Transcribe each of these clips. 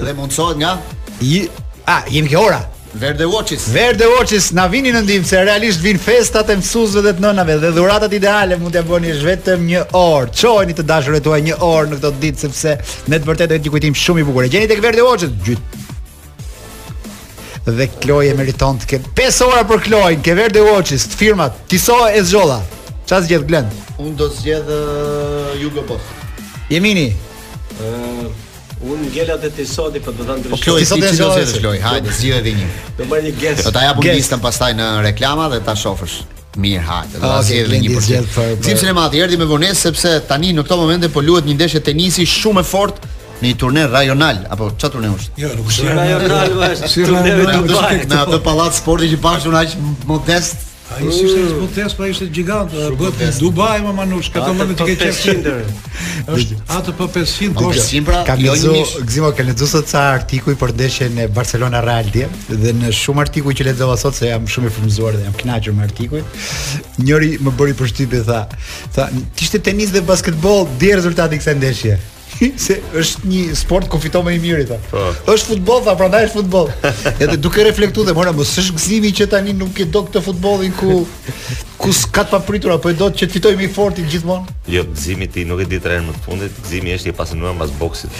Dhe mundësohet nga I... A, jemi ke ora Verde Watches. Verde Watches na vini në ndihmë se realisht vin festat e mësuesve dhe të nënave dhe dhuratat ideale mund t'ia bëni është vetëm një orë. Çojeni të dashurët tuaj një orë në këto ditë sepse me të vërtetë do një kujtim shumë i bukur. Gjeni tek Verde Watches. Gjyt. Dhe Kloje meriton të ke 5 ora për Klojën, ke Verde Watches, të firmat, Tissot e zgjodha. Çfarë zgjedh Glen? Unë do zgjedh uh, Hugo Boss. Jemini, Unë ngela te Tissot po do ta ndryshoj. Po ti sot e ndryshoj, loj. Hajde, zgjidh edhe një. Do marr një Guess. Do ta japun listën pastaj në reklama dhe ta shofësh. Mirë, hajde. Do ta zgjidh edhe një portion. Gzim Sinemati erdhi me vonesë sepse tani në këto momente po luhet një ndeshje tenisi shumë e fortë në një turne rajonal apo ça turne është? Jo, nuk është rajonal, është turne në Dubai. Në atë pallat sporti që paska aq modest Ai ishte zbuthes, pra ishte gjigant, bëhet në Dubai more Manush, ka të lënë të keqë. Është ATP 500 kjo. Pra, ka jo lexu, Gzimo ka lexu sot ca artikuj për ndeshjen e Barcelona Real dje dhe në shumë artikuj që lexova sot se jam shumë i frymëzuar dhe jam kënaqur me artikuj. Njëri më bëri përshtypje tha, tha, s'ishte tenis dhe basketbol, dhe rezultati i kësaj ndeshje. se është një sport ku fiton më i miri tha. Po. Është futboll, tha prandaj është futboll. Edhe duke reflektuar dhe mora, mos është Gëzimi që tani nuk e do këtë futbollin ku ku s'ka të papritur apo e do që të fitojë më i forti gjithmonë. Jo, Gëzimi ti nuk e di trendin më të fundit, Gëzimi është i pasionuar mbas boksit.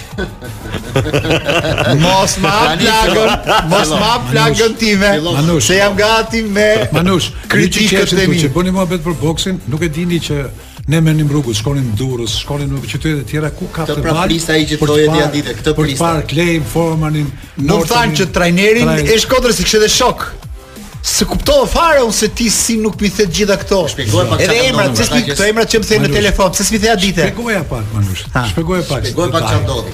mos ma plagën, mos ma plagën ti me. Manush, se jam gati me. Manush, kritikë të mi. Që bëni muhabet për boksin, nuk e dini që Ne merrnim rrugët, shkonim në Durrës, shkonim në qytete të tjera ku ka të bërë. Këtë ai që thoje ti atë ditë, këtë s'prisja. Për Klejn, Formanin, Norton. Ti the që trajnerin e Shkodrës e kishe shok. S'e kuptova fare unë se ti si nuk m'i the gjitha këto. Shpjegoj pak çfarë. Edhe emrat, se ti këto emra që më the në telefon, pse s'm'i the atë ditë? Shpjegoja pak Manush. Shpjegoja pak. Shpjegoja pak çfarë ndodhi.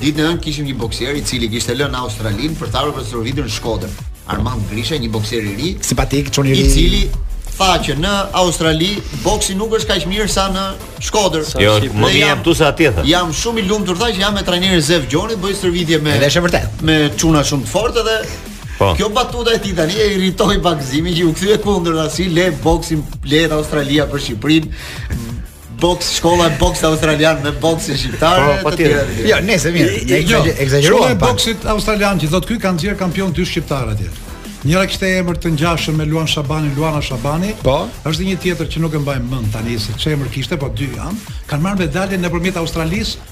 Ditën e hënë kishim një boksier i cili kishte lënë Australinë për të ardhur për t'u stërvitur në Shkodër. Armand Grisha, një boksier i ri, simpatik, çun i ri, i cili tha që në Australi boksi nuk është kaq mirë sa në Shkodër. Jo, më mirë jam këtu se atje tha. Jam shumë i lumtur tha që jam me trajnerin Zef Gjoni, bëj stërvitje me Edhe është vërtet. Me çuna shumë të fortë dhe Po. Kjo batuta e tij tani e irritoi pak Gëzimin që u kthye kundër tha si le boksin le Australinë për Shqipërinë. boks shkolla e boksit australian me boksin shqiptar po, po të tjerë. Jo, nëse mirë, ne jo, ekzagjeruam. Shkolla e boksit australian që thotë ky ka nxjerrë kampionë dy shqiptarë atje. Njëra kishte emër të ngjashëm me Luan Shabani, Luana Shabani. Po. Është një tjetër që nuk e mbaj mend tani se ç'emër kishte, po dy janë. Kanë marrë medalje nëpërmjet Australisë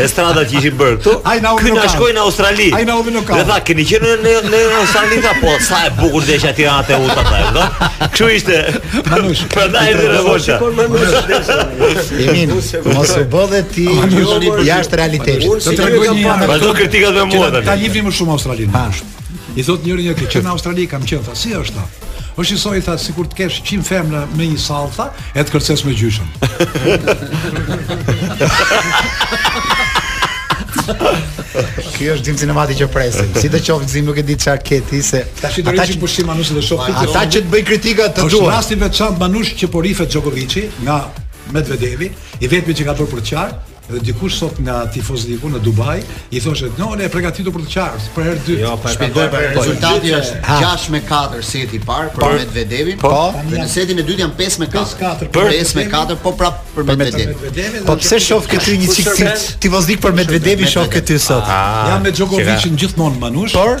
Estradat që ishin bërë këtu. Ai na ky na shkoi në Australi. Ai na udhë në kafë. Dhe tha, keni qenë në në Australi ta po, sa e bukur dhe ishte Tirana te uta ta, do. Kështu ishte. Manush. Prandaj edhe në vosha. Emin, mos u bë dhe ti jashtë realitetit. Do të tregoj një anë. Vazhdo kritikat me mua tani. Ta lifni më shumë Australinë. I thotë njëri një që në Australi kam qenë, tha, si është tha? Është njësoj tha sikur të kesh 100 femra në një sallë tha, e të kërcesh me gjyshen. Ky është dim sinemati që presim. Si të qoftë zim nuk e di çfarë ke ti se tash do të pushim Manush dhe shoh ti. Ata që të bëjnë kritika të duan. Është rast i veçantë Manush që po rrihet Djokovic nga Medvedevi, i vetmi që e ka bërë për të qarë, Dhe dikush sot nga tifozët diku në Dubai i thoshte, "Nole, përgatitu për të qarë, për herë të dytë." Jo, po shpjegoj për rezultati është 6 me 4 seti i parë për Medvedevin. Po, në setin e dytë janë 5 me 4. 5 me 4 po prap për Medvedevin. Po pse shoh këtu një çik tifozllik për Medvedevin shoh këtu sot. Ah, Jam me Djokovic-in gjithmonë Manush. Por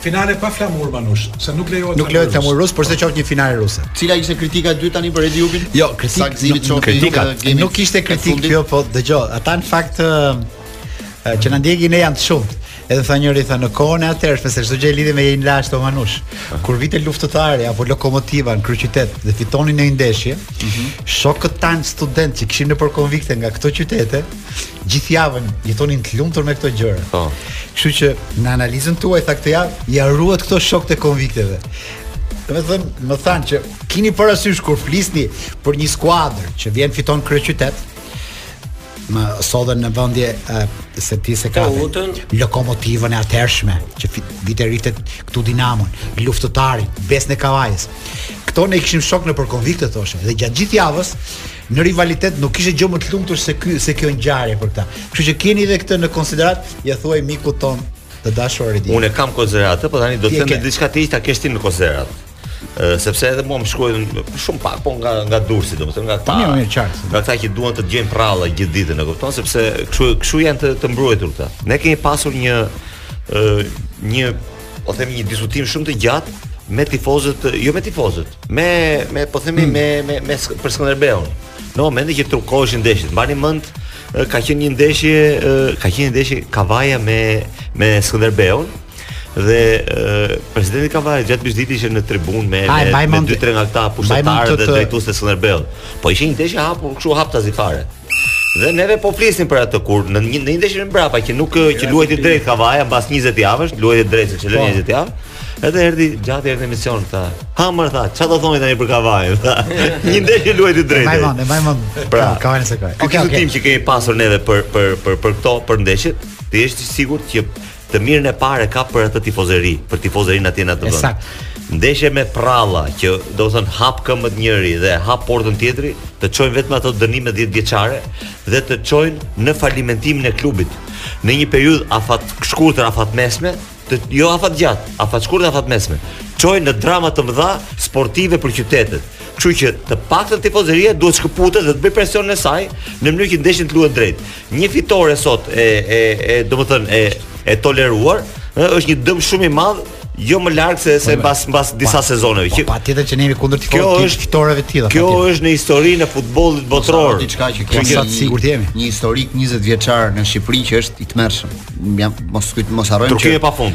Finale pa flamur Manush, se nuk lejohet. Nuk lejohet flamur rus, por le qoftë një finale ruse. Cila ishte kritika e dytë tani për Edi Upin? Jo, kritika e dytë nuk kritika, nuk ishte kritikë, jo, po dëgjoj, ata në fakt që na ndjekin ne janë të shumtë. Edhe tha njëri tha në kohën e atëherë, pse çdo gjë lidhje me një lasht o Manush. Kur vinte Luftëtari apo Lokomotiva në kryeqytet dhe fitonin një ndeshje, mm -hmm. shokët tanë studentë që kishim nëpër konvikte nga këto qytete, Gjithë javën jetonin të lumtur me këto gjëra. Po. Kështu që në analizën tuaj tha këtë javë, harruat këta shokët e konvikteve. Domethënë, më thanë që kini parasysh kur flisni për një skuadër që vjen fiton në kryeqytet, më sollën në mendje uh, se ti se ka Lokomotivën e atëhershme që vinte rrihte këtu Dinamon, Luftëtarin, Besën e Kavajës. Këto ne kishim shokë nëpër konvikte thoshte dhe gjatë gjithë javës në rivalitet nuk kishte gjë më të lumtur se ky se kjo ngjarje për këtë. Kështu që keni edhe këtë në konsideratë, ia thuaj mikut tonë të dashur Redi. Unë e kam në konsideratë atë, po tani do të them diçka tjetër ta kesh ti në konsideratë. Ë sepse edhe mua më shkruajnë shumë pak, po nga nga Durrësi, domethënë nga këta. Mirë, mirë, qartë. Nga këta që duan të dëgjojnë përralla gjithë ditën, e kupton, sepse kështu kështu janë të, të mbrojtur këta. Ne kemi pasur një ë një po themi një diskutim shumë të gjatë me tifozët, jo me tifozët, me me po themi mm. me me me për Skënderbeun. Në momentin që trukoheshin ndeshjet, mbani mend ka qenë një ndeshje, ka qenë një ndeshje Kavaja me me Skënderbeun dhe uh, presidenti i Kavajës Gjata Bisha Diti ishte në tribunë me Aj, me, me dy tre nga këta pushtetarë dhe drejtues të Skënderbeut. Po ishte një ndeshje hapur, kështu haptazi fare. Dhe neve po flisnim për atë kur në një ndeshje mbrapa që nuk që luajti drejt Kavaja mbas 20 javësh, luajti drejt sepse lënë 20 po. javë. Edhe erdhi gjatë erdhi emision tha. Hamër tha, çfarë do thoni tani për Kavajën? Tha. Një ndeshje luajti drejt. Mbaj mend, mbaj mend. Pra, Kavajën s'e ka. Okej, okay, okay. diskutim që kemi pasur neve për për për për këto për ndeshjet, ti je i sigurt që të mirën e parë e ka për atë tifozeri, për tifozerin atje në atë vend. Ekzakt. Ndeshje me përralla që do të thotë hap këmbët njëri dhe hap portën tjetri, të çojnë vetëm te ato dënime 10 vjeçare dhe të çojnë në falimentimin e klubit. Në një periudhë afatshkurtër afatmesme, të, jo afatgjatë, afatshkurtër afatmesme, çojnë në drama të mëdha sportive për qytetet. Kështu që të paktën tifozeria duhet të shkëputet dhe të bëjë presionin e saj në mënyrë që ndeshja të luhet drejt. Një fitore sot e e e domethënë e e toleruar, ë, është një dëm shumë i madh, jo më larg se se mbas mbas disa sezoneve. Po Që patjetër që ne jemi kundër Kjo tifozë është- fitoreve të tilla. kjo patjetër. është në historinë e futbollit botëror. diçka që Kjo kemi sa të sigurt jemi. Një historik 20 vjeçar në Shqipëri që është i tmerrshëm. Mos mos harrojmë Trukime pa fund.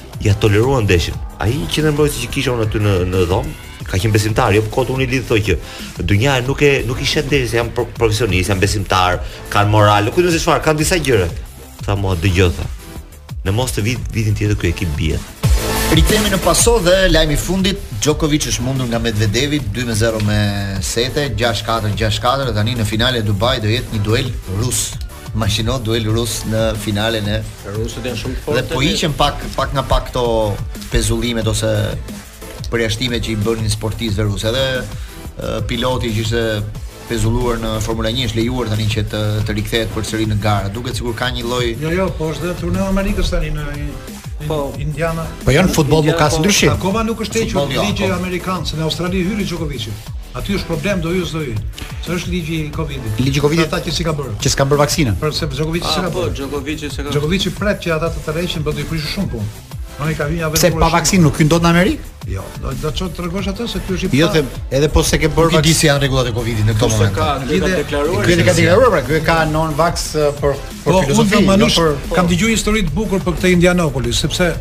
ia toleruan ndeshjen. Ai një qendërmbrojtës që kisha unë aty në në dhomë, ka qenë besimtar, jo kot unë i lidh thotë që dynja nuk e nuk i shet ndeshjet se janë profesionistë, janë besimtarë, kanë moral, ku di unë se çfarë, kanë disa gjëra. Tha mua dëgjo tha. Në mos këtë vit vitin tjetër ky ekip bie. Rikthehemi në paso dhe lajmi i fundit, Djokovic është mundur nga Medvedevi 2-0 me sete, 6-4, 6-4 dhe tani në finalen e Dubait do jetë një duel rus. Imagjino duel rus në finalen e Rusët janë shumë të fortë. Dhe po hiqen pak pak nga pak këto pezullimet ose përjashtimet që i bënin sportistëve rusë. Edhe uh, piloti që ishte pezulluar në Formula 1 është lejuar tani që të të rikthehet përsëri në gara. Duket sikur ka një lloj Jo, jo, po është dhe turneu i Amerikës tani në Po, Indiana. Po jo në futboll nuk ka po, ndryshim. Akoma nuk është hequr ligji po. amerikan, se në Australi hyri Djokovic. Aty është problem do hyjë s'do hyjë. Se është ligji i Covidit? Ligji i Covidit ata që s'ka bërë. Që s'ka bërë vaksinën. Për se Djokovic s'ka ah, po, bërë. Po, Djokovic s'ka bërë. Djokovic pret që ata të tërheqin, do të prishë shumë punë. Ai ka vënë atë. Se pa vaksinë nuk hyn dot në Amerikë? Jo, do të tregosh atë se ky është i pa. Jo, them, edhe po s'e ke bërë vaksinë. S'di si janë rregullat e Covidit në këtë moment. Ky ka deklaruar. Ky ka deklaruar, pra ky ka non vax për për po, filozofi, unë mënyrë, jo për po. kam dëgjuar histori të bukur për këtë Indianapolis, sepse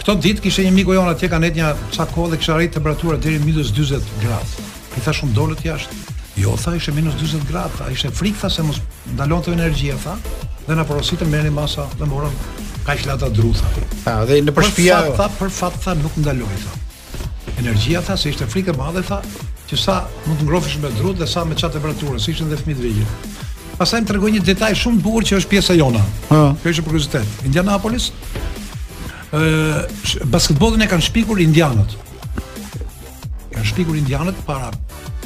këto ditë ishte një miku jonë atje ka ndenjur ca kohë dhe kishte arritur temperatura deri në minus 40 gradë. I thashë unë dolët jashtë. Jo, tha ishte minus 40 gradë, tha ishte frikë tha se mos ndalonte energjia tha dhe na porositën merrni masa dhe morëm kaq llatë drutë. Ah, dhe nëpër shpia tha për fat tha nuk ndaloi tha. Energjia tha se ishte frikë e madhe tha që sa mund të ngrofish me drut dhe sa me ç'atë temperaturë, se ishin dhe fëmijë të vegjël. Pastaj më tregoi një detaj shumë të bukur që është pjesa jona. Ëh. Kjo është për kuriozitet. Indianapolis ë uh, basketbollin e kanë shpikur indianët. E kanë shpikur indianët para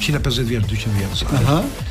150 vjet, 200 vjet. Ëh.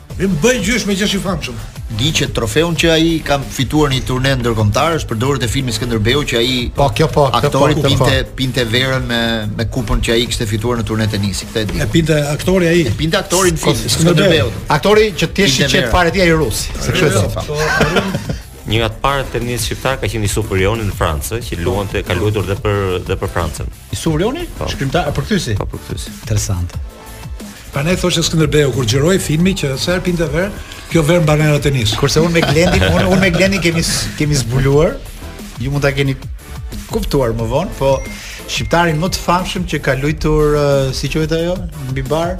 Dhe më bëj gjysh me gjysh i famshëm. Di që trofeun që ai ka fituar në një turne ndërkombëtar është përdorur te filmi Skënderbeu që ai po kjo po aktori po, pinte po. pinte verën me me kupën që ai kishte fituar në turne tenisi këtë e di. E pinte aktori ai. E pinte aktori në film Skënderbeu. Aktori që ti e qet fare ti ai rus. Se kështu është. Po, po, një nga të parët tenistë shqiptarë ka qenë Isuf Vrioni në Francë, që luante, ka luajtur edhe për edhe për Francën. Isuf Vrioni? Po. Shkrimtar, a përkthyesi? Po përkthyesi. Interesant. Prandaj thoshte Skënderbeu kur xhiroi filmin që sa herë pinte verë, kjo verë mban erë tenis. Kurse unë me Glendin, unë unë me Glendin kemi kemi zbuluar, ju mund ta keni kuptuar më vonë, po shqiptarin më të famshëm që ka luajtur uh, si quhet ajo, mbi bar,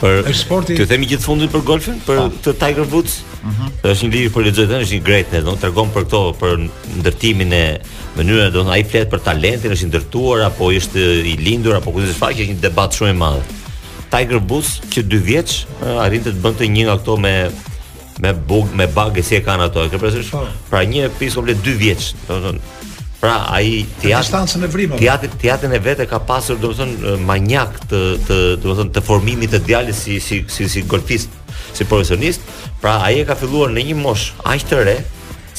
Për është sporti. Të themi gjithë fundit për golfin, për pa. Po. të Tiger Woods. Ëh. Uh -huh. Është një libër po lexoj tani, është një great net, që tregon për këto, për ndërtimin e mënyrën, domethënë ai flet për talentin, është i ndërtuar apo është i lindur apo ku di unë çfarë, është një debat shumë i madh. Tiger Woods që 2 vjeç arrinte të bënte një nga këto me me bug me bag si e kanë ato e ke përsërish po. pra një pjesë komplet 2 vjeç domethënë pra ai ti ja distancën e vrimave ti atë ti atin e vet e ka pasur domethënë manjak të të domethënë të formimit të djalit si si si si golfist si profesionist pra ai e ka filluar në një moshë aq të re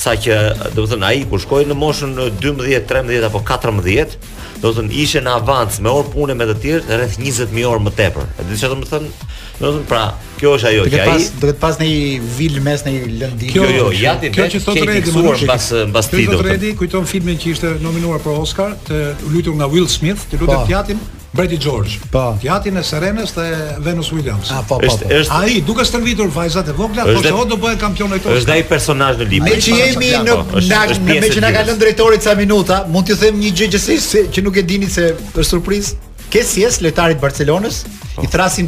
sa që domethënë ai kur shkoi në moshën 12, 13 apo 14, domethënë ishte në avans me orë pune me të tjerë rreth 20 mijë orë më tepër. A di çfarë do të thotë? Domethënë pra, kjo është ajo që ai do ketë pas ndonjë vilë mes ndonjë lëndine. Kjo jo, i ati vetë. Kjo që sot rredi më shumë pas pas ti do. Kjo rredi kujton filmin që ishte nominuar për Oscar, të luajtur nga Will Smith, të luante po. të jatin. Mbreti Xhorxh. Po. Të jatin e Serenës dhe Venus Williams. Ah, po, po, po. Është ai duke stërvitur vajzat e vogla, thoshte o do bëhen kampionë këto. Është ai personazh në libër. Ne që jemi në në meqë na ka lënë drejtori ca minuta, mund t'ju them një gjë që s' që nuk e dini se është surprizë. Kessies lojtarit të Barcelonës, po. i thrasin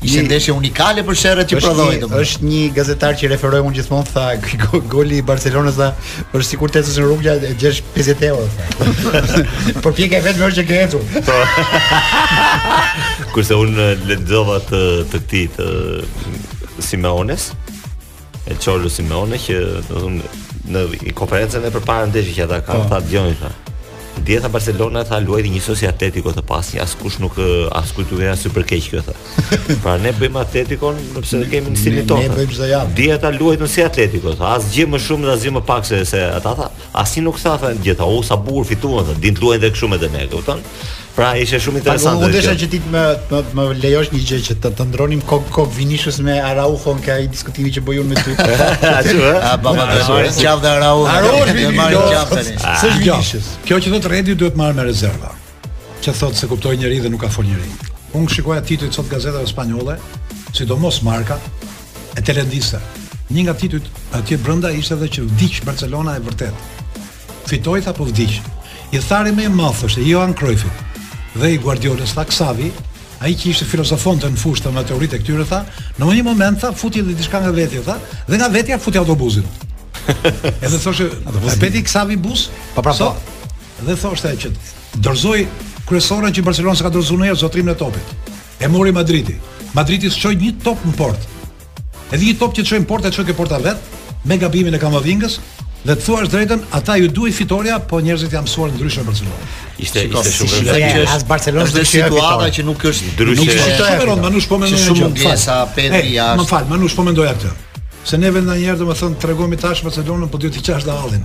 Ishte ndeshje unikale për sherret që prodhoi domethënë. Është një gazetar që referoj unë gjithmonë tha goli i Barcelonës tha është sikur të ecësh në rrugë e të gjesh 50 euro. Përpjekja e vetme është që ke ecur. Po. Kurse unë lexova të të këtij të Simeones, e Çolo Simeone që domethënë në konferencën e përpara ndeshjes që ata kanë po. tha Dioni tha. Dje tha Barcelona tha luajti njësoj si Atletico tha po askush nuk askush duke as super keq kjo tha. pra ne bëjmë Atletikon se ne kemi stilin tonë. Ne bëjmë çdo javë. Dje tha luajtën si Atletico tha, asgjë më shumë dhe asgjë më pak se se ata tha. Asnjë nuk tha tha gjeta, u sa bukur fituan tha, dinë të luajnë edhe kështu me të ne, kupton? Pra ishte shumë interesante. Unë desha që ti të më të më lejosh një gjë që të të ndërronim kokë kokë Vinicius me Araujo nga ai diskutimi që bëj unë me ty. Ashtu ë? A baba do të marrë qafë dhe Araujo. Araujo do marrë qafë tani. Së Vinicius. Kjo që thotë Redi duhet marrë me rezerva. Që thotë s'e kuptoi njeri dhe nuk ka fol njeri. Unë shikoja titujt sot gazetave spanjolle, sidomos Marka e Telendisa. Një nga titujt atje brenda ishte edhe që vdiq Barcelona e vërtetë. Fitoi, tha, po vdiq. Ithtari më i madh është i Johan Cruyffit dhe i Guardiolës tha Xavi, ai që ishte filozofonte në fushë me teoritë e këtyre tha, në një moment tha futi dhe diçka nga vetja tha, dhe nga vetja futi autobuzin. Edhe thoshte, e bëri Xavi bus? Po pra. Po. Dhe thoshte që dorëzoi kryesorën që Barcelona s'e ka dorëzuar ndonjëherë zotrimin e topit. E mori Madridi. Madridi çoi një top në portë. Edhe një top që çoi n'portë e çoi ke porta vet, me gabimin e Kamavingës, dhe të thuash të drejtën, ata ju duhej fitorja, po njerëzit janë mësuar ndryshe në Barcelonë. Ishte Shiko, ishte shumë si rëndë. As Barcelona, është situata që nuk është ndryshe. Nuk është shumë rëndë, mungon, mungon shumë pjesa, Pedri jashtë. Më fal, Manush po mendoja këtë. Se neve ndonjëherë domethën tregojmë tash Barcelonën, po duhet të qash hallin.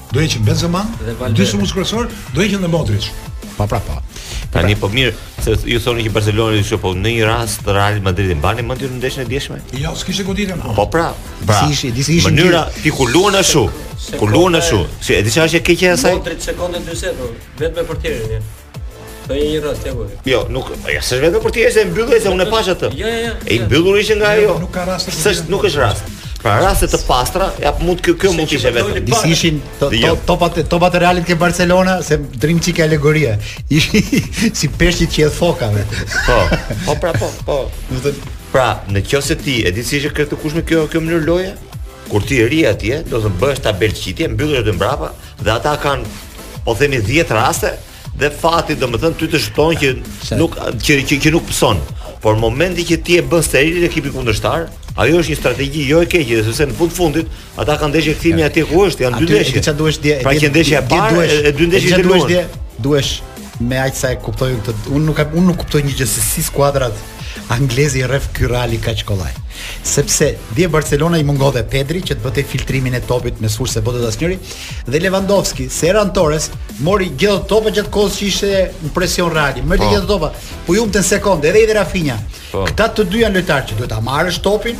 do heqim Benzema, dy sulmues kryesorë, do heqim dhe Modric. Po pra po. Tani po mirë, se ju thoni që Barcelona ishte po më një rast Real Madrid mbani mend ju në ndeshjen e djeshme? Jo, s'kishte goditje. Po. po pra, pra. Si ishi, e di si ishin. Mënyra ti ku luan ashtu. Ku luan ashtu. Si e di çfarë është e keqja e saj? Modric sekonda 40, vetëm me portierin. Po një një rast apo? Jo, nuk, po ja s'është vetëm për ty, është e mbyllur se unë e pashë atë. Jo, jo, jo. E mbyllur ishte nga ajo. Nuk ka rast. S'është, nuk është rast. Pra raste të pastra, ja mund kjo kjo mund të ishte vetëm. E di si ishin to, to, topat topat e Realit ke Barcelona se t'rrim çikë te alegoria. Ishin si peshqit që i hedh fokave. Po. Po pra po, po. Do të pra, në kjo se ti e di si ishte këtë kush me kjo kjo mënyrë loje? Kur ti e rri atje, do të bësh tabelë qitje, mbyllesh mbrapa dhe ata kanë po themi 10 raste dhe fati domethënë ty të shpëton që nuk që, që që nuk pëson. Por momentin që ti e bën steril ekipin kundërshtar, ajo është një strategji jo e keqe, sepse në fund fundit ata kanë ndeshje kthimi atje ku është, janë dy ndeshje. Aty çfarë duhej dje? Pra që ndeshja e parë e dyndeshit që duhej dje, duhej me aq sa e kuptoj unë, unë nuk unë nuk kuptoj një gjë se si skuadrat angleze i rreh ky Reali kaq kollaj. Sepse dje Barcelonës i mungonte Pedri që të bëte filtrimin e topit me sulm s'e bënte asnjëri dhe Lewandowski, Ferran Torres humbi gjithë topat gjatë kohës që ishte në presion Reali, më po. gjithë topat. Po jo një sekondë edhe edhe Rafinha. Po. Këta të dy janë lojtarë që duhet ta marrësh topin,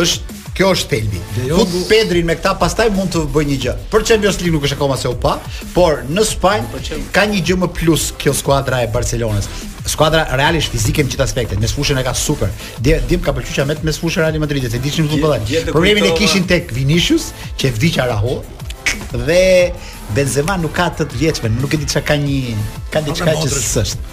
Është, kjo është thelbi. Fut Pedrin me këta, pastaj mund të bëj një gjë. Për Champions League nuk është akoma se u pa, por në Spanjë ka një gjë më plus kjo skuadra e Barcelonës. Skuadra Realit është fizike në gjithë aspektet, mesfushën e ka super. Dhe dje m'ka pëlqyer shumë mesfusha e Real Madridit, se dishim futbollin. Problemin e kishin tek Vinicius, që e vdiq Araujo dhe Benzema nuk ka të të vjetshme, nuk e di çka ka një ka diçka që s'është.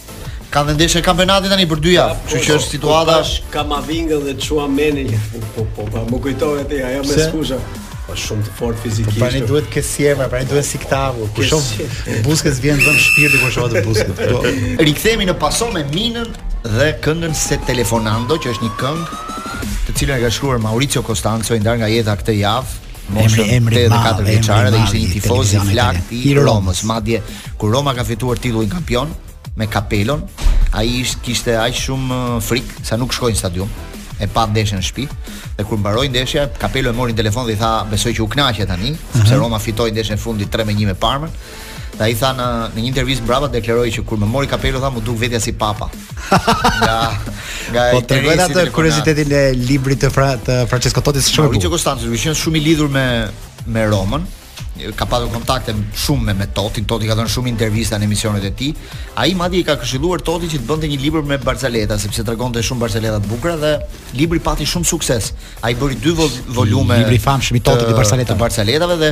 Kanë dhe ndeshje kampionati tani për dy javë, kështu që është situata. Ka Kamavinga dhe Tchouameni. Po po, po më kujtohet ty ajo mesfusha. Po shumë të fortë fizikisht. Po tani duhet Kessie-në, tani duhet si këta. Po shumë Busquets vjen zon shpirti kur shoh atë Busquets. Po rikthehemi në paso me Minën dhe këngën Se Telefonando, që është një këngë të cilën e ka shkruar Maurizio Costanzo, i ndar nga jeta këtë javë. Moshë emri i madh, e katër vjeçare, dhe ishte një tifoz i flakët i Romës. Madje kur Roma ka fituar titullin kampion me Kapelon, ai ishte kishte aq shumë uh, frikë sa nuk shkoi në stadium e pa ndeshjen në shpi. Dhe kur mbaroi ndeshja, Kapelo e mori në telefon dhe i tha, besoj që u kënaqe tani, sepse mhm. Roma fitoi ndeshjen e fundit 3-1 me Parmën. Dhe ai tha në në një intervistë mbrapa deklaroi që kur më mori Kapelo tha m'u duk vetja si papa. Nga nga Po tregoj interesi atë telefonat. kuriozitetin e librit të Fra, të Francesco Totis shumë. e bukur. Maurizio Costanzo ka qenë shumë i lidhur me me Romën, ka patur kontakte shumë me, me Totin, Toti ka dhënë shumë intervista në emisionet e tij. Ai madje e ka këshilluar Totin që të bënte një libër me barcaleta, sepse tregonte shumë barcaleta të bukura dhe libri pati shumë sukses. Ai bëri dy vol- volume Libri i famshëm i Totit i barcaletave. i barcaletave dhe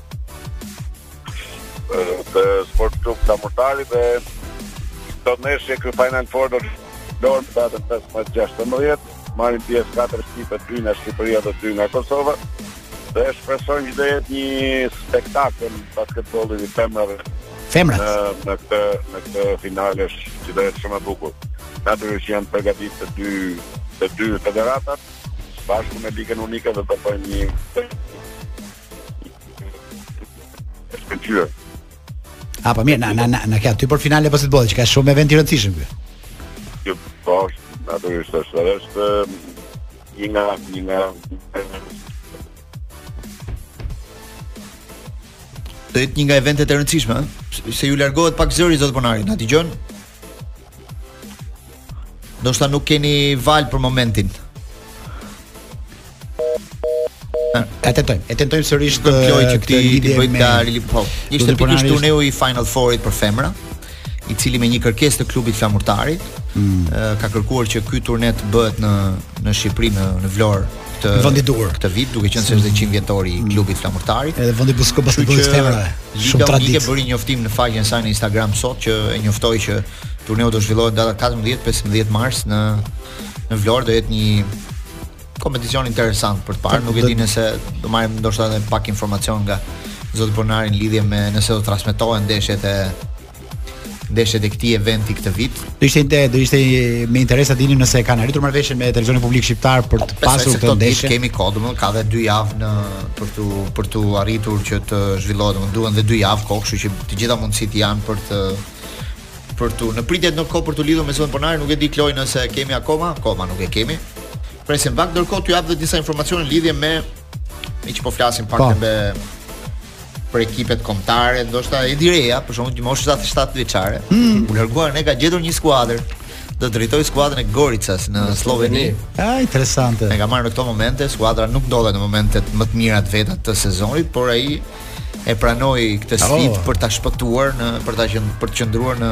Dhe Sport Club Flamurtari dhe do të ndeshen. Ky Final Four do të luhet në datën 15-16, marrin pjesë 4 ekipe dy nga Shqipëria dhe dy nga Kosova, dhe shpresojmë që do jetë një spektakël basketbolli i femrave Femrat. Në, në këtë në këtë finale që do jetë shumë e bukur. Natyrisht janë përgatitur të dy të dy federatat bashkë me Ligën Unike dhe do të bëjnë një Shkëlqyer. A po mirë, na na na na trego ti për finalen e basketbollit qenka shumë event i rëndësishëm ky. Jo, po, natyrisht është edhe është një nga një nga Do jetë një nga eventet e rëndësishme, ëh? Se ju largohet pak zëri zot Ponari, na dëgjon? Ndoshta nuk keni valë për momentin E tentojmë, e tentojmë sërish të provoj që t'i biem nga fillimi Po, ishte pikërisht turneu i Final Fourit për femra i cili me një kërkesë të klubit Flamurtarit mm. ka kërkuar që ky turne të bëhet në në Shqipëri në në Vlorë këtë vend i duhur. Këtë vit duke qenë se është 100 vjetori i klubit Flamurtari. Edhe vendi Busko basketboll femra. Shumë traditë. Liga bëri njoftim në faqen e saj në Instagram sot që e njoftoi që turneu do zhvillohet data 14-15 mars në në Vlorë, do jetë një kompeticion interesant për të parë. Nuk e di nëse do marrim ndoshta edhe pak informacion nga zoti Ponari në lidhje me nëse do transmetohen ndeshjet e ndeshjet e këtij eventi këtë vit. Do ishte ide, do ishte me interes ta dinim nëse kanë arritur marrëveshje me televizionin publik shqiptar për të pasur këto ndeshje. Kemi kohë, domethënë ka dhe 2 javë në për t'u për t'u arritur që të zhvillohet, domethënë duhen dhe 2 javë kohë, kështu që të gjitha mundësitë janë për të për t'u në pritje ndërkohë për t'u lidhur me zotin Ponari, nuk e di Kloj nëse e kemi akoma, akoma nuk e kemi. Presim pak ndërkohë t'ju jap dhe disa informacione në lidhje me me meqë po flasim pak po. me për ekipet kombëtare, ndoshta Edi Reja, për shembull në moshë 77 vjeçare, mm. u largua dhe ka gjetur një skuadër. Do drejtojë skuadrën e Goricës në Slloveni. Ah, interesante. E ka marrë në këto momente, skuadra nuk ndodhet në momentet më të mira të veta të sezonit, por ai e pranoi këtë oh. sfidë oh. për ta shpëtuar në për ta qen, për të qëndruar në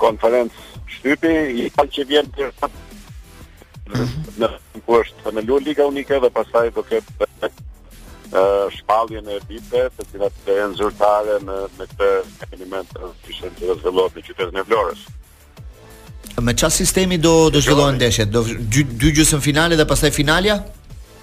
konferencë shtypi, i falë që vjen të premte në ku është në luan Liga Unike dhe pastaj do ketë shpalljen e ekipeve të cilat të jenë zyrtare në këtë event i cili do të zhvillohet në qytetin e Vlorës. Me ça sistemi do, do zhvillohen ndeshjet? Do dy, dy gjysmëfinale dhe pastaj finalja?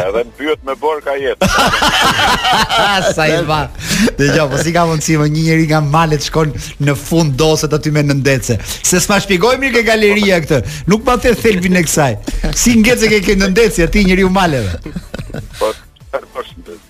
Edhe në pyet me bërë ka jetë. Sa i ba. Dëgjo, po si ka mundësi mo një njeri nga malet shkon në fund në det atje me nëndetëse. Se s'ma shpjegove mirë ke galeria këtë. Nuk ma the thelbin e kësaj. Si ngece ke ke nëndetësja, ti njeriu i maleve. Po, po shëndet.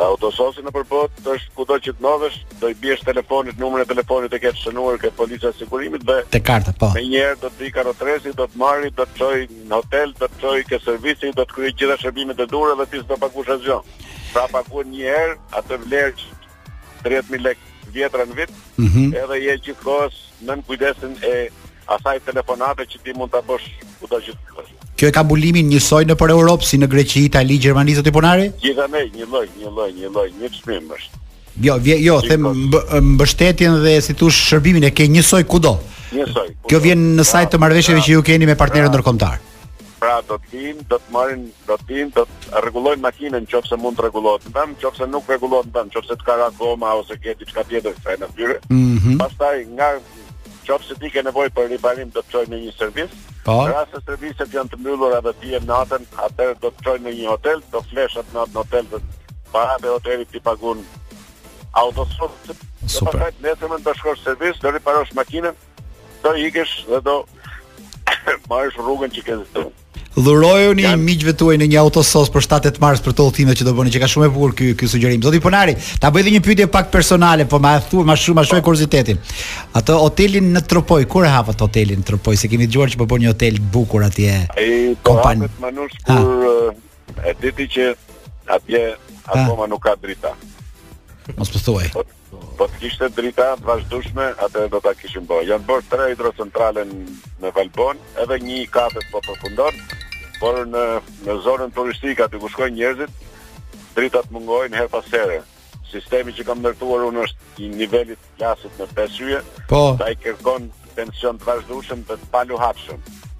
Autosos-i nëpër botë është kudo që të ndodhesh, do i biesh telefonit, numrin e telefonit e ke të shënuar ke polica e sigurimit dhe te karta po. Menjëherë do të vijë karrotresi, do të marrë, do të çojë në hotel, do të çojë ke servisi, do të kryejë gjitha shërbimet e duhura dhe ti s'do paguash asgjë. Pra paguan një herë atë vlerë 30000 lekë të vjetra në vit, mm -hmm. edhe je gjithkohës nën kujdesin e asaj telefonate që ti mund ta bësh kudo që të shkosh. Kjo e ka mbulimin njësoj nëpër Europë si në Greqi, Itali, Gjermani zoti Ponari? Gjithandej një lloj, një lloj, një lloj, një çmim është. Jo, vje, jo, them mbështetjen dhe si t'thush shërbimin e ke njësoj kudo. Njësoj. Kjo vjen në sajë të marrëveshjeve që ju keni me partnerët ndërkombëtarë. Pra do të vijnë, do të marrin, do të vijnë, do të rregullojnë makinën nëse mund të rregullohet në vend, nëse nuk rregullohet në vend, nëse të ka ra goma ose ke diçka tjetër të kësaj natyre. Mm -hmm. Pastaj nga nëse ti ke nevojë për riparim do të çojë në një servis. Po. Në rast se serviset janë të mbyllura dhe ti je natën, atëherë do të çojë në një hotel, do flesh atë natë në hotel dhe paratë e hotelit t'i pagun Autosos. Super. Do të shkosh në servis, do riparosh makinën, Do ikësh dhe do marrësh rrugën që ke zgjedhur. Dhurojuni Jan... miqve tuaj në një autobus për 7-8 mars për të udhëtimet që do bëni, që ka shumë e bukur ky ky sugjerim. Zoti Ponari, ta bëj edhe një pyetje pak personale, po më thua më shumë më shumë kuriozitetin. Atë hotelin në Tropojë, kur e hapët hotelin në Tropojë? Se kemi dëgjuar që po bën një hotel të bukur atje. Ai po hapet Manush kur e dini që atje akoma nuk ka drita. Mos po thuaj. Po të kishte drita të vazhdueshme, atëherë do ta kishim bërë. Janë bërë tre hidrocentrale në Valbonë, edhe një i katërt po përfundon, por në në zonën turistike aty ku shkojnë njerëzit, dritat mungojnë herë pas here. Sistemi që kam ndërtuar unë është i nivelit klasit me pesë yje. Po. Ai kërkon tension të vazhdueshëm dhe të paluhatshëm.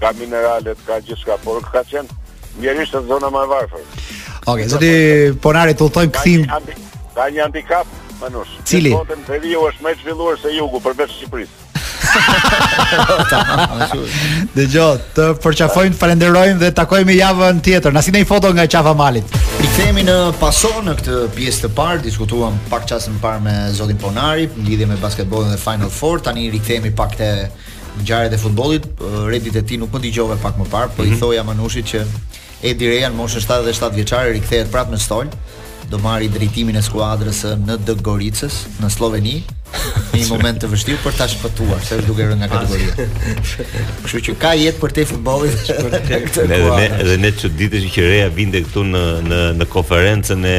ka minerale, ka gjithçka, por ka qenë mjerisht zona më e varfër. Okej, okay, zoti Ponari të udhëtojmë kthim. Ka një handikap Manush. Cili? Në botë veriu është më i zhvilluar se jugu përveç Shqipërisë. Dëgjo, të përqafojmë, falenderojmë dhe takojmë javën tjetër. Na sill një foto nga qafa malit. Rikthehemi në Pason në këtë pjesë të parë, diskutuam pak çaste më parë me Zotin Ponari në lidhje me basketbollin dhe Final Four. Tani rikthehemi pak te ngjarjet e futbollit, Redi ti nuk më dëgjove pak më parë, po mhm i thoja Manushit që Edi Reja në moshën 77 vjeçare rikthehet prapë në stol, do marri drejtimin e skuadrës së ND Goricës në Slloveni. Në një moment të vështirë për ta shpëtuar, se është duke rënë nga kategoria. Kështu që ka jetë për te futbollit për te. Ne ne ne çuditeshim që Reja vinte këtu në në në konferencën e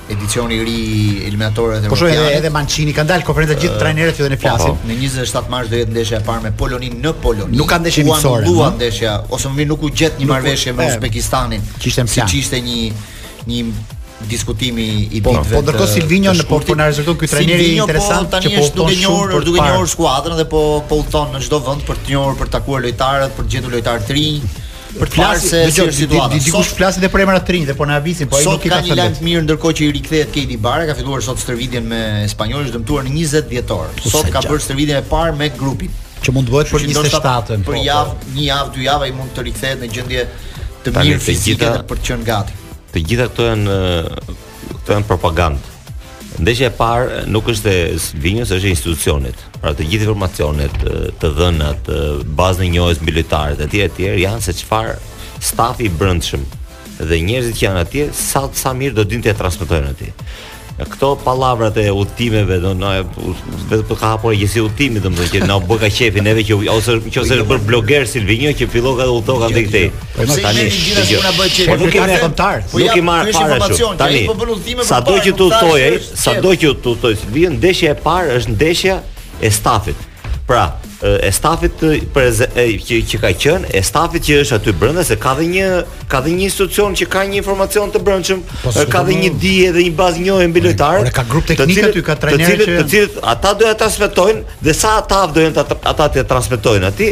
edicioni i ri i eliminatorëve të Evropianit. Po shoh edhe Mancini kanë dalë në konferencë gjithë trajnerët që do ne po, flasin. Po. Në 27 mars do jetë ndeshja e parë me Poloninë në Poloni. Nuk ka ndeshje miqësore. Nuk ka ndeshja ose më mirë nuk u gjet një marrëveshje me Uzbekistanin. Kishte plan. Siç ishte një një diskutimi i po, ditëve. Po ndërkohë Silvinho në Porto na rezulton ky trajneri po, interesant po, që po udhëton shumë për të njohur skuadrën dhe po po udhëton në çdo vend për të njohur për të takuar lojtarët, për të gjetur lojtarë të rinj. Për të parë se si është situata. Dikush flasin edhe për emra të rinj dhe po na nisin, po ai nuk i ka thënë. Sot ka një lajm të mirë ndërkohë që i rikthehet Keidi Bare, ka filluar sot stërvitjen me Espanjolin, është dëmtuar në 20 dhjetor. Sot ka bërë stërvitjen e parë me grupin që mund të bëhet për 27-ën. Për po, javë, po. një javë, dy javë ai mund të rikthehet në gjendje të mirë fizike për të qenë gati. Të gjitha këto janë Këto janë propagandë. Ndeshja e parë nuk është e Silvinjos, është e institucionit. Pra të gjithë informacionet, të dhënat, bazën e njohjes mbi lojtarët e tjerë etj janë se çfarë stafi i brendshëm dhe njerëzit që janë atje sa sa mirë do dinë të transmetojnë atij. Këto pallavrat e udhëtimeve do na vetë po ka hapur agjenci udhëtimi domethënë që na bëka qejfin neve që ose nëse është bërë bloger Silvinjo që filloka dhe udhëtoka andej këtej. Po më tani gjithë që na bëj çfarë nuk i kemi kontratë. Po nuk i marr para kështu. Tani po bën udhëtime për para. Sado që tu thoj ai, sado që tu thoj Silvinjo ndeshja e parë është ndeshja e stafit. Pra, e stafit të prez, e, që, që ka qenë, e stafit që është aty brenda se ka dhe një ka dhe një institucion që ka një informacion të brendshëm, po, ka dhe një dije dhe një bazë njohje mbi lojtarët. Ora ka grup teknik aty, ka trajnerë që të cilët ata do ta transmetojnë dhe sa ata do të ata të transmetojnë aty,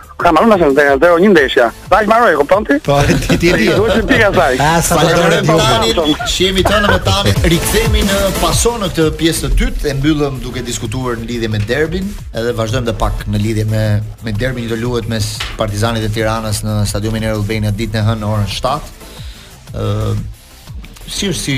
Ka marrë më shumë zero zero një ndeshja. Tash marroi, kupton ti? Po, ti ti ti. Duhet të pika saj. Ah, sa do të rëndë tani. Shihemi tonë me tani. Rikthehemi në paso në këtë pjesë të dytë e mbyllëm, duke diskutuar në lidhje me derbin, edhe vazhdojmë edhe pak në lidhje me me derbin që do luhet mes Partizanit e Tiranës në stadiumin Air Albania ditën e hënë orën 7. Ëh, si është si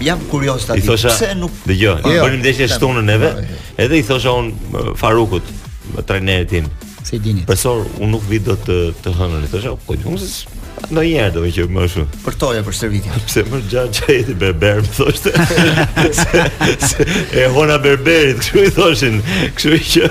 Jam kurioz ta di. Pse nuk dëgjoj. Po jo, bënim ndeshje të shtunën neve. Edhe i thosha un Farukut, trajnerit tim. Se dini. Profesor, un nuk vi dot të hënën. I thosha, po nuk se Në një herë do me që më shumë Përtoja, për stërvitje Pse më, ça je ti, berber më thoshtë E hona e berberit Kështu i thoshin Kështu i që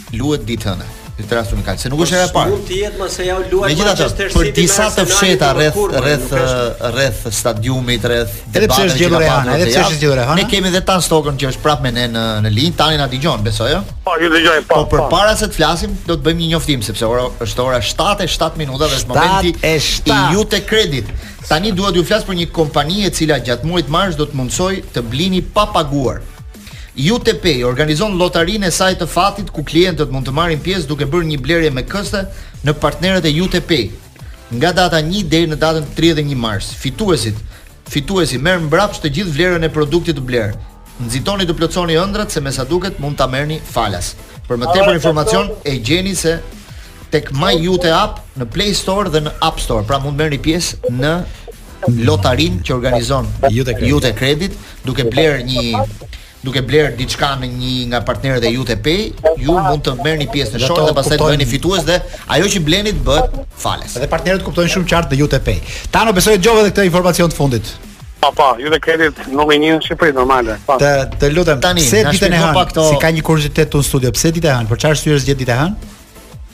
luhet ditën e hënë. Në këtë rast unikal, se nuk po është hera e parë. Mund të jetë më se ka luajt Manchester City. Për disa të fsheta rreth rreth rreth stadiumit, rreth edhe pse është zgjedhur e hëna, edhe pse është zgjedhur e hëna. Ne kemi edhe Tan Stokën që është prapë me ne në në linjë, tani na dëgjon, besoj, jo? Po, ju dëgjoj po. Po përpara se të flasim, do të bëjmë një njoftim sepse ora është ora 7:07 minuta dhe është momenti i Iute Credit. Tani dua t'ju flas për një kompani e cila gjatë muajit mars do t'ju mundsojë të blini pa paguar. IutePay organizon llotarinë e saj të fatit ku klientët mund të marrin pjesë duke bërë një blerje me këste në partnerët e IutePay. Nga data një deri në datën tridhjetë e një mars, fituesit fituesi merr mbrapsht të gjithë vlerën e produktit të blerë. Nxitoni të plotësoni ëndrrat se me sa duket mund ta merrni falas. Për më tepër informacion e gjeni se tek MyIute App në Play Store dhe në App Store. Pra mund të merrni pjesë në lotarinë që organizon Iute Credit, duke blerë një duke bler diçka në një nga partnerët e IutePay, ju mund të merrni pjesë në short dhe pastaj të bëheni fitues dhe ajo që bleni të bëhet falas. Dhe partnerët kuptojnë shumë qartë në IutePay. Tano besoj e dëgjove këtë informacion të fundit. Po po, Iute Credit kush nuk e njeh në Shqipëri, normale. Po. Të, të lutem, Tani, pse ditën e hanë, këto... se ka një kuriozitet këtu në studio, pse ditë e hanë, për çfarë arsye u zgjodh dita e hanë?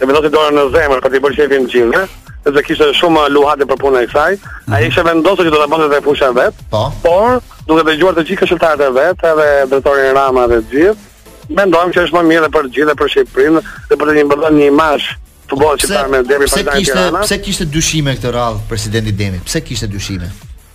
e vendosi dorën në zemër për t'i bërë qejfin të gjithëve, sepse kishte shumë luhatje për punën e kësaj. Mm -hmm. Ai ishte vendosur që do ta bënte te fusha e vet. Po. Por, duke dëgjuar të gjithë këshilltarët e vet, edhe drejtorin Rama dhe të gjithë, mendojmë që është më mirë për të gjithë për Shqipërinë dhe për të bërë një imazh të bëhet çfarë me Demi Pse kishte pse kishte dyshime këtë radhë presidenti Demi? Pse kishte dyshime?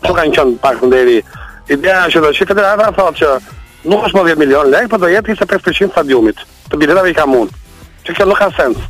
Kështu kanë qenë pak deri. Ideja është që që federata thotë që nuk është më 10 milion lek, për po do jetë 25% e stadiumit, të biletave i kam unë. Që kjo nuk ka sens.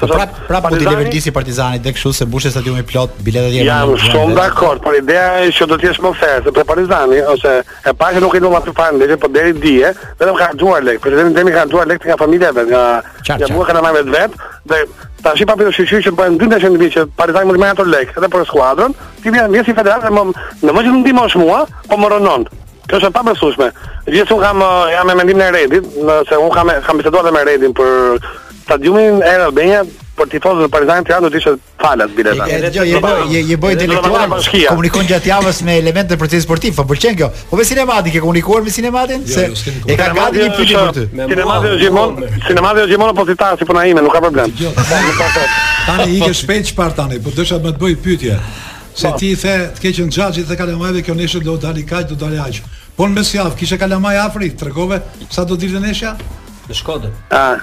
Po prapë, prapë mund t'i leverdisi Partizanit dhe kështu se mbushet stadiumi plot, biletat janë. Jam shumë dakord, por ideja është që do të jesh më fair se për Partizanin ose e pa që nuk e ndjek fare ndeshjen, por deri dje, vetëm ka dhuruar lek. Presidenti Demi ka dhuruar lek nga familja e vet, nga ja mua kanë marrë vet, dhe tash i pa pyetur shyqyr që bëhen dy ndeshje në vit që Partizani mund të marrë ato lek edhe për skuadrën, Ti vjen mua si federatë dhe në vend që të më ndihmosh mua, po më rënon. Kjo është e pabesueshme. Gjithsesi unë kam eh, jam me mendimin e Redit, nëse unë kam kam biseduar edhe me Redin për stadiumin Air Albania për tifozët e Partizanit të Tiranës do të ishte falas bileta. Je je je bëj intelektual. Komunikon gjatë javës me elementë në proces sportiv, më pëlqen kjo. Po me Sinemati ke komunikuar me Sinematin jo, se jo, e ka gati një pyetje për ty. Sinemati është gjithmonë, Sinemati është gjithmonë opozitar si puna ime, nuk ka problem. Jo, tani i ke shpejt çfarë tani, po desha me të bo pyetje. Se po. ti the, të keqen xhaxhi te kalamajve kjo ndeshje do dalë kaq, do dalë aq. Po në mesjavë kishe kalamaj afër, i tregove sa do dilte ndeshja? Në Shkodër. Ah.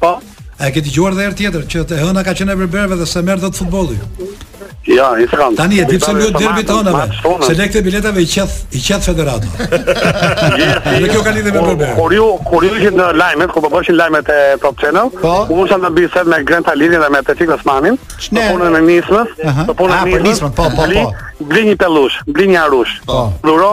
Po. A e ke dëgjuar edhe herë tjetër që të hëna ka qenë e berberëve dhe s'e merr dot futbolli. Ja, i thënë. Tani e di pse luhet derbi të hënave. Se lekët e biletave i qeth, i qeth federata. Dhe kjo ka lidhje me berber. Kur ju kur ju ishit në lajmet, kur po bëshin lajmet e Top Channel, po. u munduam të bëjmë diçka me Grent Halilin dhe me Tefik Osmanin, në punën e nismës, në punën e nismës. Po, po, po. Bli një pelush, bli një arush. Po. Dhuro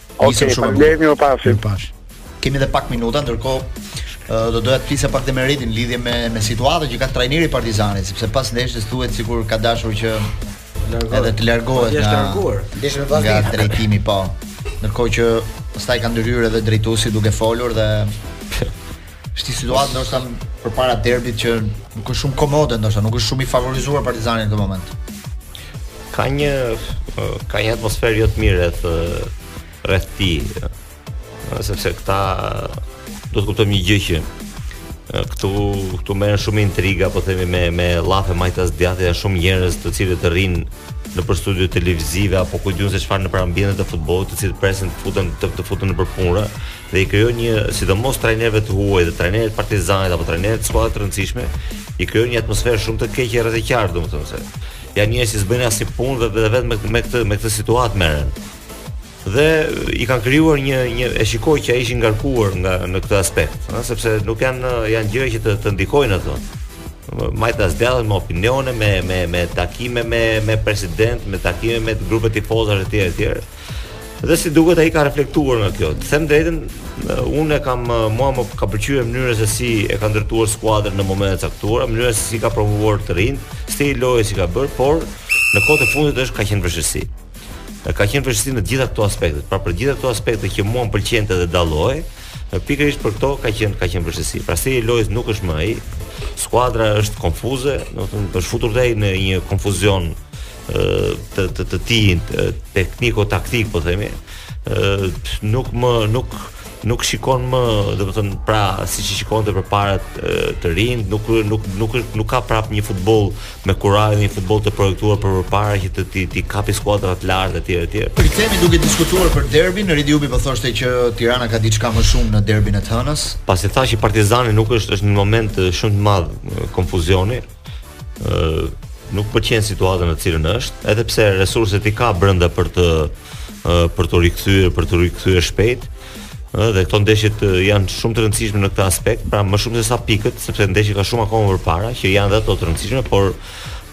Okej, okay, faleminderit mirupafshim. Pafshim. Kemi edhe pak minuta, ndërkohë do doja të flisja pak dhe me Redin lidhje me me situatën që ka trajneri i Partizanit, sepse pas ndeshjes thuhet sikur ka dashur që të largohet. Edhe të largohet. Është larguar. Ndeshja me Vllazninë. Nga drejtimi po. Ndërkohë që pastaj ka ndërhyrë edhe drejtuesi duke folur dhe Është një situatë ndoshta përpara derbit që nuk është shumë komode ndoshta, nuk është shumë i favorizuar Partizani në këtë moment. Ka një ka një atmosferë jo të mirë rreth rreth tij. Sepse këtu duhet të kuptojmë një gjë që këtu këtu merren shumë intriga, po themi me me llafe majtas djathtas janë shumë njerëz të cilët të rrinë nëpër studio televizive apo ku di unë se çfarë në ambientet e futbollit, të cilët presin të futen të, të futen nëpër punë. dhe i krijon një sidomos trajnerëve të huaj dhe trajnerëve të Partizanit apo trajnerëve të skuadra të rëndësishme, i krijon një atmosferë shumë të keqe rreth e qark, domethënë se janë njerëz që s'bëjnë asnjë punë dhe dhe vetëm me këtë me këtë situatë merren. Dhe i kanë krijuar një një e shikoj që ai ishte ngarkuar nga në këtë aspekt, ëh, sepse nuk janë janë gjëra që të, të ndikojnë ato. Majta zgjallën me opinione, me me me takime me me president, me takime me grupe tifozash etj etj. Dhe si duket ai ka reflektuar nga kjo. Të them të drejtën, unë kam mua më ka pëlqyer mënyra se si e ka ndërtuar skuadrën në momente të caktuara, mënyra se si ka promovuar të rinj, stili i lojës që ka bër, por në kohët e fundit është ka qenë në vështirësi. Ka qenë në vështirësi në të gjitha këto aspekte. Pra për të gjitha këto aspekte që mua më pëlqente dhe dallonte, pikërisht për këto ka qenë ka qenë në vështirësi. Pra stili i lojës nuk është më ai. Skuadra është konfuze, do të thotë është futur në një konfuzion të të të tijin tekniko taktik po themi ë nuk më nuk nuk shikon më, domethënë, pra siç i shikonte përpara të, të rinj, nuk nuk nuk nuk ka prap një futboll me kurajë, një futboll të projektuar për përpara që të t'i, t'i kapi skuadrat lart etj etj. Rikthehemi duke diskutuar për derbin, Redi Jupi po thoshte që Tirana ka diçka më shumë në derbin e të hënës. Pasi thashë Partizani nuk është është në një moment shumë të madh konfuzioni, ë nuk pëlqen situata në të cilën është, edhe pse resurset i ka brenda për të për t'u rikthyer, për t'u rikthyer shpejt. Ë dhe këto ndeshje janë shumë të rëndësishme në këtë aspekt, pra më shumë se sa pikët, sepse ndeshje ka shumë akoma përpara që janë dhe ato të rëndësishme, por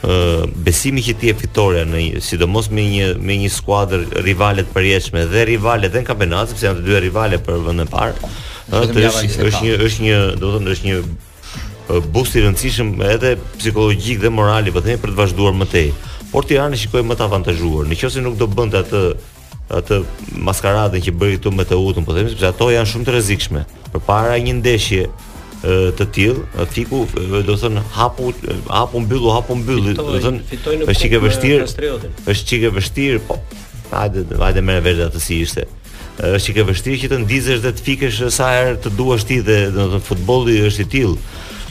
ë besimi që ti e fitove në një, sidomos me një me një skuadër rivale të përjetshme dhe rivale dhe në kampionat, sepse janë të dy rivale për vendin e parë. Ë është një është një, domethënë është një boost i rëndësishëm edhe psikologjik dhe moral i po për të vazhduar më tej. Por Tiranën e shikoj më të avantazhuar. Në qoftë se nuk do bënte atë atë maskaradën që bëri këtu me Teutën, po them sepse ato janë shumë të rrezikshme. Përpara një ndeshje të tillë, fiku domethënë hapu hapu mbyllu, hapu mbyllu, domethënë është çike vështirë. Është çike vështirë, po. Hajde, hajde merre vesh atë si ishte. Është çike vështirë që të ndizesh dhe të fikesh sa herë të duash ti dhe domethënë futbolli është i tillë.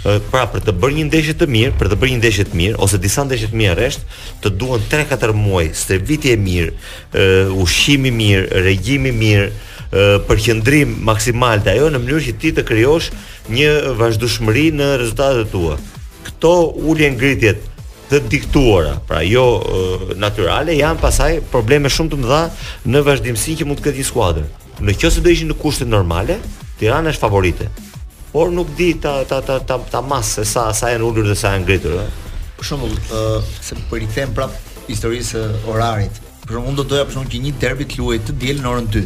Pra për të bërë një ndeshje të mirë, për të bërë një ndeshje të mirë ose disa ndeshje të mira rresht, të duhen 3-4 muaj stërvitje e mirë, uh, ushqim i mirë, regjim i mirë, uh, përqendrim maksimal te ajo në mënyrë që ti të krijosh një vazhdueshmëri në rezultatet e tua. Këto ulje ngritjet të diktuara, pra jo natyrale, janë pastaj probleme shumë të mëdha në vazhdimësi që mund të ketë një skuadrë. Në qoftë se do ishin në kushte normale, Tirana është favorite. Por nuk di ta, ta, ta, ta, ta mas se sa, sa janë ulur dhe sa janë ngritur. Për shembull, uh, se për po i kthehemi prapë historisë së orarit. Për shembull, unë do doja për shembull që një derbi të luhej të dielën në orën 2.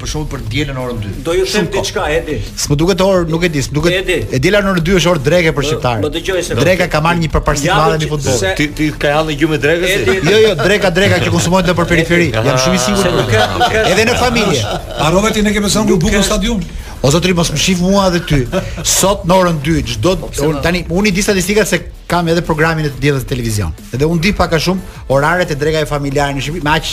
për shembull për të dielën në orën 2. Do ju them diçka Edi. S'më duket orë, nuk e di, s'më duket. Edi. E diela në orën 2 është orë dreke për shqiptarët. Më dëgjo se dreka ka marrë një përparësi të madhe në futboll. Ti ti ke hall gjumin e drekës? Jo, jo, dreka dreka që konsumohet nëpër periferi. Jam shumë i sigurt. Edhe në familje. Harrove ti ne kemi çuar dhe bukën stadium? O zotëri mos më shif mua edhe ty. Sot në orën 2 çdo tani unë di statistikat se kam edhe programin e të dielës televizion. Edhe unë di pak a shumë oraret e drekave familjare në Shqipëri, me aq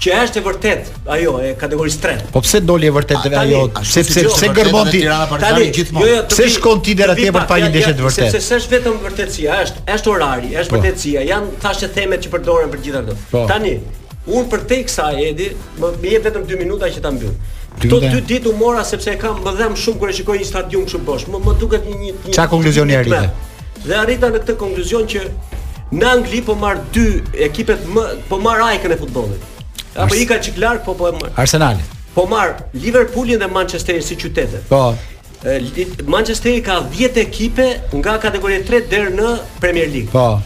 Që është e vërtetë ajo e kategorisë 3. Po pse doli e vërtetë dhe ajo? Pse pse pse gërmon ti? Tani gjithmonë. Jo, jo, pse shkon ti deri atje për të pa një ndeshje të vërtetë? Sepse s'është vetëm vërtetësia, është është orari, është po. vërtetësia. Janë thashethemet që përdoren për gjithë ato. Po. Tani, unë për, teksa Edi, më jep vetëm 2 minuta që ta mbyll. Këto dy ditë u mora sepse e kam, më dhemb shumë kur e shikoj një stadium kështu bosh. Më më duket një një Çfarë konkluzioni arrite? Dhe arrita në këtë konkluzion që në Angli po marr dy ekipet më po marr ajkën e futbollit. Apo ika çik larg po po Arsenal. Po marr Liverpoolin dhe Manchesterin si qytete. Po. Manchesteri ka 10 ekipe nga kategoria 3 deri në Premier League. Po.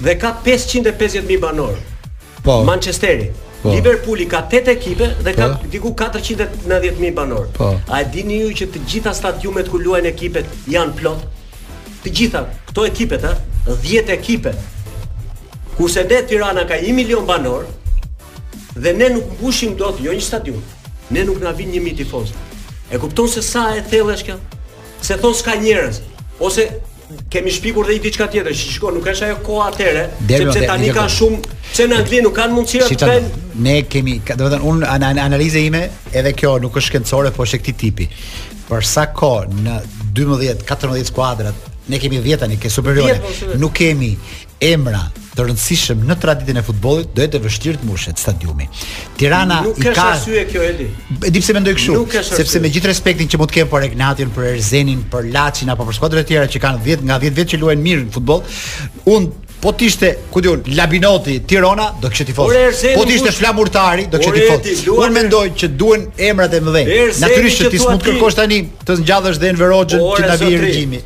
Dhe ka 550 mijë banorë. Po. Manchesteri. Po. Liverpooli ka 8 ekipe dhe ka po. diku 490.000 banorë. Po. A e dini ju që të gjitha stadiumet ku luajnë ekipet janë plot? Të gjitha këto ekipet, ha, 10 ekipe. Kurse ne Tirana ka 1 milion banorë dhe ne nuk mbushim dot jo një stadium. Ne nuk na vijnë 1000 tifozë. E kupton se sa e thellë është kjo? Se thon s'ka njerëz ose kemi shpikur dhe një diçka tjetër që shikoj nuk është ajo koha atëhere sepse tani ka shumë pse në Angli nuk kanë mundësi të bëjnë ne kemi domethënë unë an, an, analiza ime edhe kjo nuk është shkencore por është e këtij tipi për sa kohë në 12 14 skuadrat ne kemi 10 tani te Superiore po, nuk kemi emra të rëndësishëm në traditën e futbollit, do jetë e vështirë të mbushet stadiumi. Tirana nuk i ka Nuk ka arsye kjo Edi. E di pse mendoj kështu? Sepse me gjithë respektin që mund të kem për Egnatin, për Erzenin, për Laçin apo për skuadrat e tjera që kanë 10 nga 10 vjet që luajnë mirë në futboll, unë Po të ishte, ku di unë, Labinoti, Tirona, do kishte tifozë. Po të ishte Flamurtari, do kishte tifozë. Unë mendoj që duhen emrat e mëdhenj. Natyrisht që ti s'mund kërkosh tani të ngjallësh dhe Enver Hoxhën që të vijë regjimi.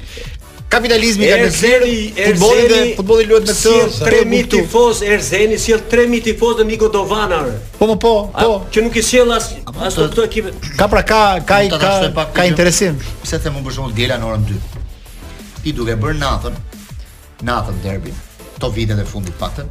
Kapitalizmi ka ndërzer futbollin dhe futbolli luhet me këtë sjell 3000 tifozë Erzeni sjell 3000 tifozë në Niko Dovana. Po po po, po. që nuk i sjell as as të këto ekipe. Ka pra ka ka ka ka interesim. Pse them unë për shembull e diela në orën 2. Ti duke bërë natën natën derbi. Këto vitet e fundit paktën.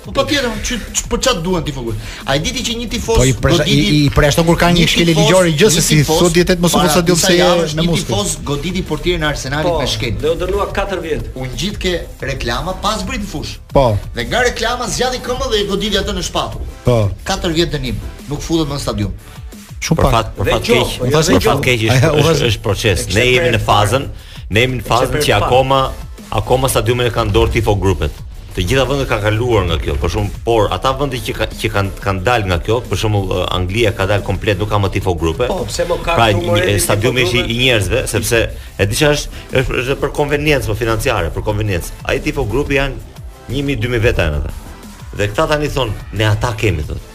Po patjetër, që për ça të duan tifozët. A e di ti që një tifoz po i pres, goditi i, i preshton kur ka një shkelje ligjore gjë që si sot dhjetë vjet mos hy stadium se ja me mos. Një tifoz goditi portierin e Arsenalit po, me shkelm. Dhe u dënua 4 vjet. U ngjit ke reklama pa zbrit në fushë. Po. Dhe nga reklama zgjati këmbën dhe i goditi atë në shpatull. Po. 4 vjet dënim. Nuk futet më në stadium. Shumë për fat, për fat keq, për jo, fat keq është është proces. Ne jemi në fazën, ne jemi në fazën që akoma akoma stadiumin e kanë në dorë tifo grupet. Të gjitha vendet kanë kaluar nga kjo, por shumë, por ata vende që ka, që kanë kanë dalë nga kjo, për shembull Anglia ka dalë komplet, nuk ka më tifo grupe. Po, pse nuk ka pra, një, stadiumi është i njerëzve, sepse e di çfarë është, është është për konveniencë, po financiare, për konveniencë. Ai tifo grupi janë 1000-2000 veta janë ata. Dhe këta tani thon, ne ata kemi thot.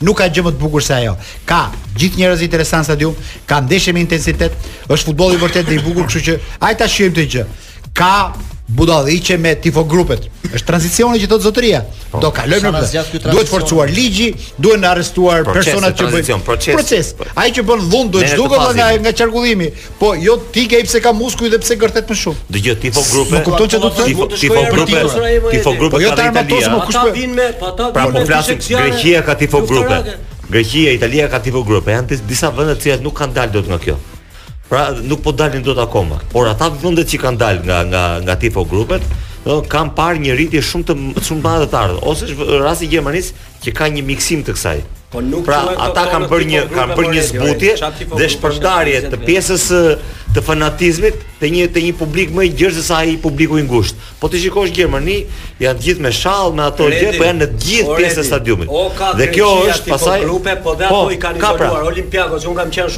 Nuk ka gjë më të bukur se ajo. Ka gjithë njerëz interesant në stadium, ka ndeshje me intensitet, është futbolli vërtet dhe i bukur, kështu që hajde ta shijojmë këtë gjë. Ka budalliqe me tifo grupet. Është tranzicioni që thot zotëria. Po, Do kalojmë ne këtë. Duhet forcuar ligji, duhen arrestuar personat që bëjnë proces. proces. Ai që bën dhunë duhet zhdukur nga nga qarkullimi. Po, jo ti hej pse ka muskuj dhe pse gërthet më shumë. Dëgjo tifo grupe. Nuk kupton çfarë do të thotë. Tifo grupe. Tifo grupe. Po jo ta armatos më kush po vin me, po ata pra po flasim Greqia ka tifo grupe. Greqia, Italia ka tifo grupe. Janë disa vende të cilat nuk kanë dalë dot nga kjo. Pra nuk po dalin dot akoma. Por ata vendet që kanë dalë nga nga nga tifo grupet, kanë parë një rritje shumë të shumë të madhe të ardhme. Ose rasti i Gjermanisë, që ka një miksim të kësaj. Po nuk pra, ata kanë bërë një kanë bërë një zbutje dhe shpërndarje të pjesës të fanatizmit te një te një publik më i gjerë se sa ai publiku i ngushtë. Po të shikosh Gjermani, janë të gjithë me shall, me ato gjë, po janë në të gjithë pjesët e stadiumit. Dhe kjo është pasaj grupe, po dhe ato po, i kanë pra. izoluar Olimpiakos, që un kam qenë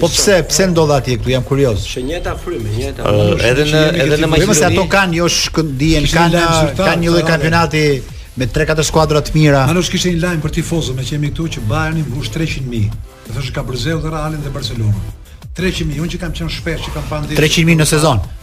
Po pse, pse ndodh atje këtu? Jam kurioz. Që njëta frymë, njëta. Edhe në edhe në Maqedoni. Po se ato kanë jo Shkëndijën, kanë kanë një lloj kampionati me 3-4 skuadra të mira. Manush kishte një lajm për tifozët, meqë jemi këtu që Bayerni mbush 300 mijë. Do thosh ka PSG-në dhe Realin dhe Barcelonën. 300 mijë, unë që kam qenë shpesh që kam parë ndeshje. 300 mijë në sezon.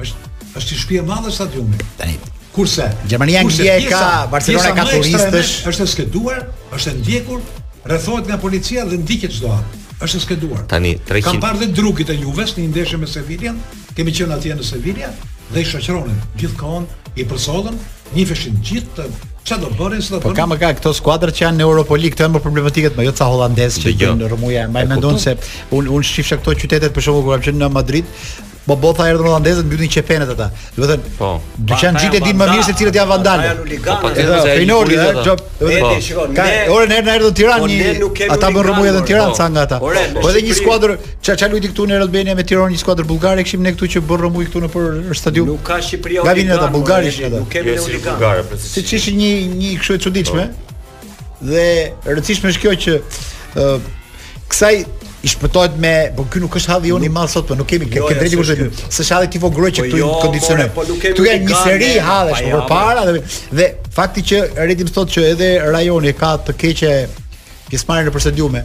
Është është një shtëpi e madhe stadiumi. Tani kurse Gjermania kurse, e ka Barcelona ka turistësh, është e skeduar, është e ndjekur, rrethohet nga policia dhe ndiqet çdo anë. Është e skeduar. Tani 300 Kam parë dhe Drughit e Juves në një ndeshje me Sevilla, kemi qenë atje në Sevilla dhe i shoqëronin gjithë kohën i përcollën, njifeshin gjithë të Ça do bënin, se do po bënin? Po ka më ka këto skuadra që janë në Europa Ligë, këto janë më problematike, më jo ca holandezë që janë në rrëmuja. Më mendon se unë un shifsha këto qytetet për shkak se kur kam qenë në Madrid, Po po tha erdhën holandezët mbyllnin qepenat ata. Do të thënë, po. Dyqanxhinjtë e dinë më mirë se cilët janë vandalë. Po po, po Feyenoordi, do të thënë, shikon. Ka orën herë në erdhën Tiranë po, një. Ata bën rrëmujë edhe në Tiranë po. sa nga ata. Po edhe një skuadër, ça ça luajti këtu në Air Albania me Tiranë, një skuadër bullgare kishim ne këtu që bën rrëmujë këtu nëpër stadium. Nuk ka Shqipëri huliganë. Nga vinë ata bullgarisht ata. Nuk kemi jo, huliganë. Se ç'ish një një kështu e çuditshme. Po. Dhe rëndësishme është kjo që ë uh, kësaj i shpëtohet me, po ky nuk është halli jonë i madh sot, po nuk kemi jo, ke drejtë kur s'është hall i vogël që po këtu jo, kondicionon. Po nuk kemi. Këtu ka një seri hallesh po përpara dhe dhe fakti që Redi thotë që edhe rajoni ka të keqe pjesëmarrjen në stadiume.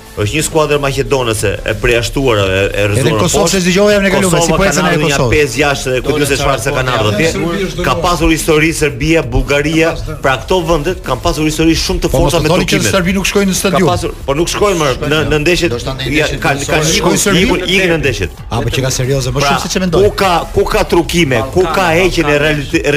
Është një skuadër maqedonase e përjashtuar e e rrëzuar. Edhe Kosova s'e dëgjova jam në kaluar si po ecën në Kosovë. 5 jashtë dhe kujdes çfarë se kanë ardhur atje. Ka pasur histori Serbia, Bullgaria, pra këto vende kanë pasur histori shumë të po, forta me Turqinë. Po Serbi nuk shkojnë në stadium. Ka pasur, po nuk shkojnë më në në ndeshjet. Kanë kanë shkojnë Serbi, ikën ikën në ndeshjet. Apo që ka serioze, më pra, shumë se ç'e mendoj. Ku ka ku ka trukime, ku ka heqjen e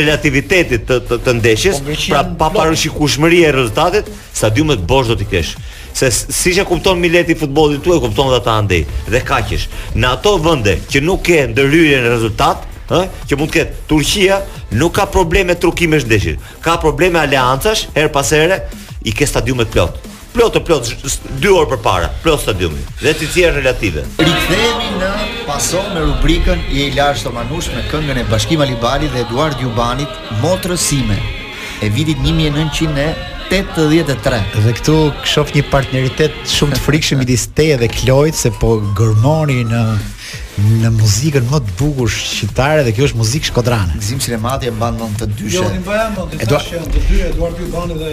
relativitetit të të ndeshjes, po, pra paparashikueshmëri e rezultatit, stadiumet bosh do t'i kesh. Se siç e kupton mileti i futbollit këtu e kuptojnë dhe ata andej. Dhe kaq është. Në ato vende që nuk ke ndërhyrje në rezultat, ë, që mund të ketë Turqia nuk ka probleme trukimesh ndeshje. Ka probleme aleancash, herë pas here i ke stadiumet plot. Plot të plot 2 orë përpara, plot stadiumi. Dhe të tjera relative. Rikthehemi në Paso me rubrikën Je i lashtë o Manush me këngën e Bashkim Alibalit dhe Eduard Jubanit, Motrës sime. e vitit një mijë e nëntëqind e tetëdhjetë e tre. Dhe këtu shoh një partneritet shumë të frikshëm midis teje dhe Kloit se po gërmoni në në muzikën më të bukur shqiptare dhe kjo është muzikë shkodrane. Gzim Sinemati e mban mend të dy. Jo, unë them, do të thashë janë të dy Eduard Jubani dhe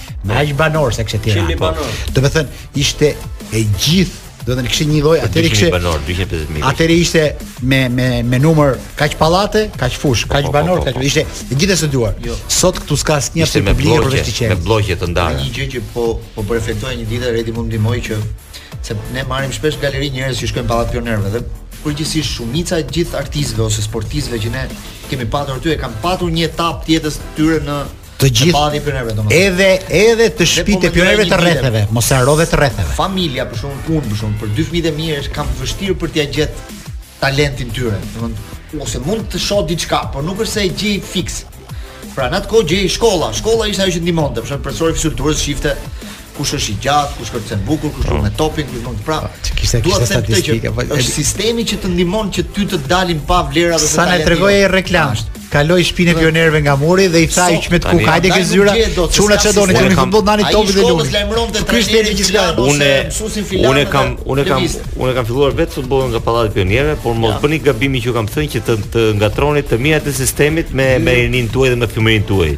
Me aq banorë se kishte Tirana. Po. Do të thënë, ishte e gjithë do të kishte një lloj atëherë kishte banorë 250 atëherë ishte me me me numër kaq pallate kaq fusha po, kaq po, banorë po, kaq ishte e gjithë studiuar jo. sot këtu s'ka asnjë atë publik përveçse me blloqe të ndara një gjë që po po përfitoj një ditë Redi mund më ndihmojë që se ne marrim shpesh galeri njerëz që shkojnë pallat pionierëve dhe përgjithësisht shumica e gjithë artistëve ose sportistëve që ne kemi patur aty e kanë patur një etapë të jetës tyre në Të gjithë edhe edhe te shtëpitë po e pionierëve të rretheve, mos e harro edhe të rretheve. Familja për shembull unë, për shembull për dy fëmijët e mi e kam vështirë për t'ia gjet talentin e tyre. Domethënë ose mund të shoh diçka, por nuk është se e gjej fiks. Pra në atë kohë e gjente shkolla, shkolla ishte ajo që ndihmonte, për shembull profesori fizkulturës shifte kush është i gjatë, kush kërcen bukur, kush luan me po. topin, kush bën pra. Po, kishte kishte statistika, po është sistemi që të ndihmon që ty të dalin në pah vlerat dhe të dalin. Se na tregoi ai reklamë. Kaloi shpinë e pionierëve nga muri dhe i tha i çmet ku hajde ke zyra. Çuna ça doni kemi futboll nani topin dhe luani. Kishte edhe gjithçka. Unë unë kam unë kam unë kam filluar vetë futbollin nga pallati pionierëve, por mos bëni gabimin që ju kam thënë që të ngatërroni të mirat e sistemit me me rininë tuaj dhe me fëmijërinë tuaj.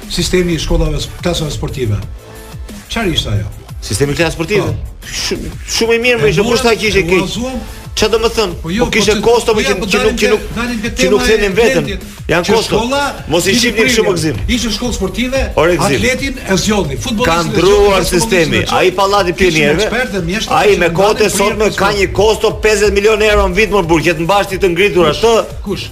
Sistemi i shkollave klasave sportive. Çfarë ishte ajo? Sistemi klasave sportive. Po. Shumë shumë i mirë, po ishte kush tha që ishte keq. Ça do të thotë? Po, jo, po kishte po kosto po që nuk që nuk që nuk thënin vetëm. Janë kosto. Mos i shihni shumë Gzim. Ishte shkollë sportive, atletin e zgjodhi, futbollistin. Ka ndërruar sistemi. Ai pallati pionierëve. Ai me kosto sot më ka një kosto 50 milionë euro në vit në buxhet ta mbash ti të ngritur ashtu. Kush?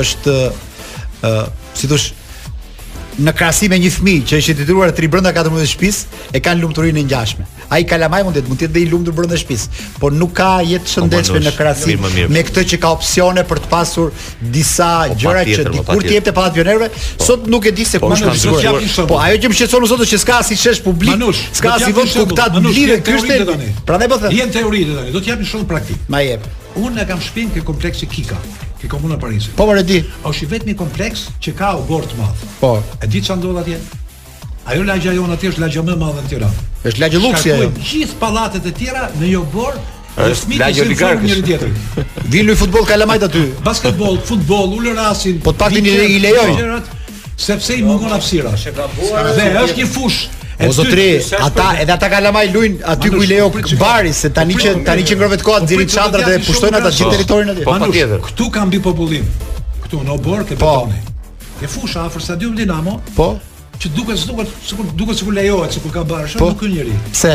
është ë uh, si thosh në krahasim me një fëmijë që është i detyruar të rri brenda katër mureve të shtëpisë, e kanë lumturinë e ngjashme. Ai kalama mund të mund të jetë dhe i lumtur brenda shtëpisë, por nuk ka jetë po, shëndetshme në krahasim me këtë që ka opsione për të pasur disa po, gjëra që po, dikur ti jepte pallati pionierëve, sot nuk e di se ku mund të shkojë. Po ajo që më shqetëson sot është që s'ka si shesh publik, s'ka si vend ku këta të lidhen ky është. Prandaj po them. Janë teori tani, do ta japim shumë praktik. Ma jep. Unë e kam shpinë ke kompleksi Kika. Ke Komuna e Parisit. Po, e di. është i vetmi kompleks që ka oborr të madh. Po. E di çfarë ndodh atje? Ajo lagja jonë atje është lagja më e madhe në Tiranë. Është lagje luksi ajo. Ka gjithë pallatet e tjera një oborr. Është lagje oligarkësh njëri tjetrin. Vijnë në futboll kalamajt aty. Basketboll, futboll, ulërasin. Po të paktën i lejojnë. Sepse i mungon hapësira. Dhe është një fushë. O zotri, ata edhe ata kalamaj luajnë aty ku i lejon bari se tani që tani që ngrohet koha nxjerrin po, çadrat dhe pushtojnë ata gjithë territorin aty. Po patjetër. Ktu ka mbipopullim. Ktu në oborr ke po. betoni. Ke fusha afër stadiumit Dinamo. Po. Që duket duket sikur duket sikur lejohet sikur ka bari, po. nuk ka njerëz. Pse?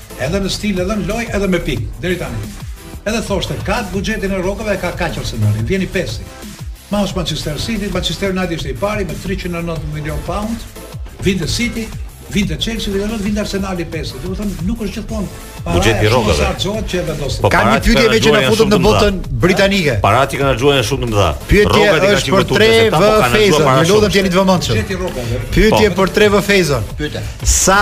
Edhe në stil edhe në lojë edhe me pikë deri tani. Edhe thoshte ka buxhetin e rrogave e ka kaq Arsenali, vjen i pesti. Ma është Manchester City, Manchester United ishte i pari me 390 milion pound, vinte City, vinte Chelsea, vinte United, vinte Arsenal i pesti. Do të thotë nuk është gjithmonë buxheti i rrogave. Sa çon që vendos. Po ka një pyetje me që na futën në botën britanike. Paratë kanë luajtur shumë të mëdha. Pyetja është për 3 vë po Fezon, më lodhën tani të vëmendshëm. Pyetje po. për 3 vë Fezon. Pyete. Sa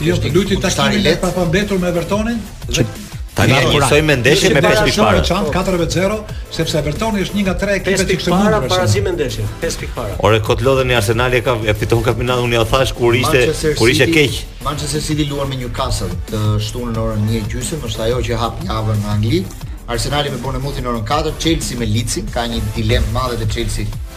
Jo, e luajti takimin e prapambetur me Evertonin. Tani janë njësoj me ndeshje me 5 pikë para. Çan 4-0, sepse Evertoni është një nga tre ekipet që kishin para para si me ndeshje, 5 pikë para. Ore kot lodheni Arsenali ka e fiton kampionatin unë ia thashë kur ishte kur ishte keq. Manchester City luan me Newcastle të shtunën në orën 1:30, është ajo që hap javën në Angli. Arsenali me Bournemouth në orën 4, Chelsea me Leeds, ka një dilemë e madhe te Chelsea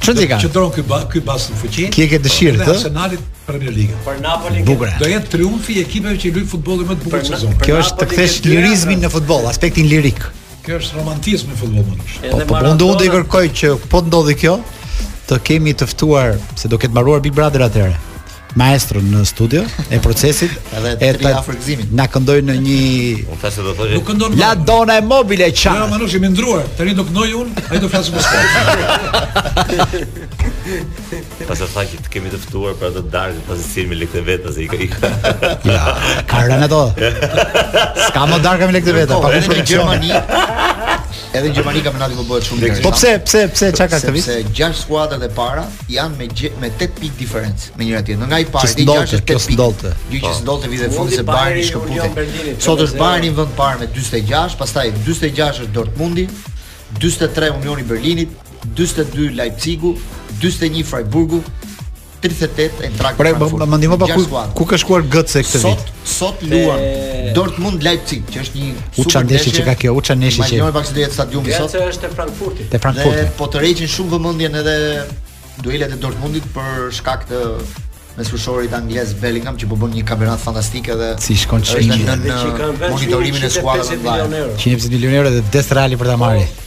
Çfarë di ka? Qëndron ky ky bast në fuqi. Ti e ke dëshirë të? Arsenalit Premier League. Për Napoli bukur. Do jetë triumfi i ekipeve që luajnë futbollin më të bukur sezon. Kjo është të kthesh lirizmin në futboll, aspektin lirik. Kjo është romantizmi i futbollit. Po, po unë do i kërkoj që po ndodhi kjo, të kemi të ftuar se do ketë mbaruar Big Brother atëherë. maestro në studio e procesit edhe e të Afër Gëzimit na këndon në një unë thashë do thoshë nuk këndon la donna e mobile çan jo manush jemi ndruar tani do këndoj un ai do flasë për sport sa që të kemi të ftuar për atë darkë pas si me lekë vetë se i ka ia ka rënë ato s'ka më darkë me lekë vetë pa kusht në Gjermani Edhe në Gjermani kampionati po bëhet shumë interesant. Po pse, pse, pse çka ka këtë vit? Sepse gjashtë skuadrat e para janë me gje, me 8 pikë diferencë me njëra tjetrën. Nga i pari deri i gjashti është 8 pikë. Ndodhte. Gjë që po. s'ndodhte vite fundi se Bayerni shkëputej. Sot është Bayerni vend të parë me 46, pastaj 46 është Dortmundi, 43 Unioni i Berlinit, 42 Leipzigu, 41 Freiburgu, 38 Eintracht Frankfurt. Pra, më ndihmo pak ku ku ka shkuar Götze këtë vit? Sot luan Dortmund Leipzig, që është një super Uça ndeshje që ka kjo, uça ndeshje që. Manjoj vaksin e stadiumit sot. Götze është te Frankfurti. Te Frankfurti. Dhe po tërheqin shumë vëmendjen edhe duelet e Dortmundit për shkak të mesfushorit anglez Bellingham që po bën një kampionat fantastik edhe çon që në, në, në, në monitorimin e skuadrës. 150 milionë euro dhe deshi Reali për ta marrë. Po,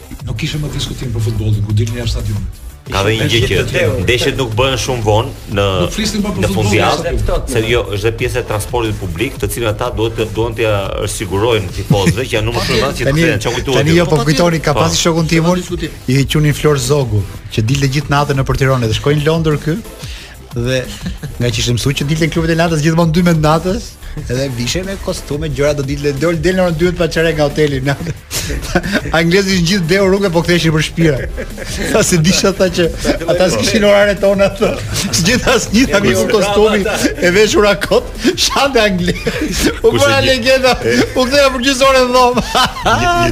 Nuk kishim më diskutim për futbollin kur dilni jashtë stadionit. Ka dhe një gjë që ndeshjet nuk bëhen shumë vonë në në fundjavë, se ajo është dhe pjesa e transportit publik, të cilën ata duhet të duan t'ua sigurojnë tifozëve që janë numër shumë i madh që të kthehen ça më kujtuat tani. Jo po kujtoni, kam pas një shokun tim unë, i thoshin Flor Zogu, që dilte gjithë natën nëpër Tiranë dhe shkoi në Londër ky. dhe nga që ishte mësuar që dilte klubet e natës gjithmonë 12 natës, edhe vishej me kostume gjëra do dilte dol del në orën 2 pa çerek nga hoteli në natë. Anglezët ishin gjithandej rrugëve po ktheheshin për shtëpi. Se s'e dija tha që ata s'kishin oraret tona ato. S'gjeta asnjë tha me kostum, i veshur kot, shante anglezët. U bëra legjenda. U ktheha për gjysë ore në dhomë.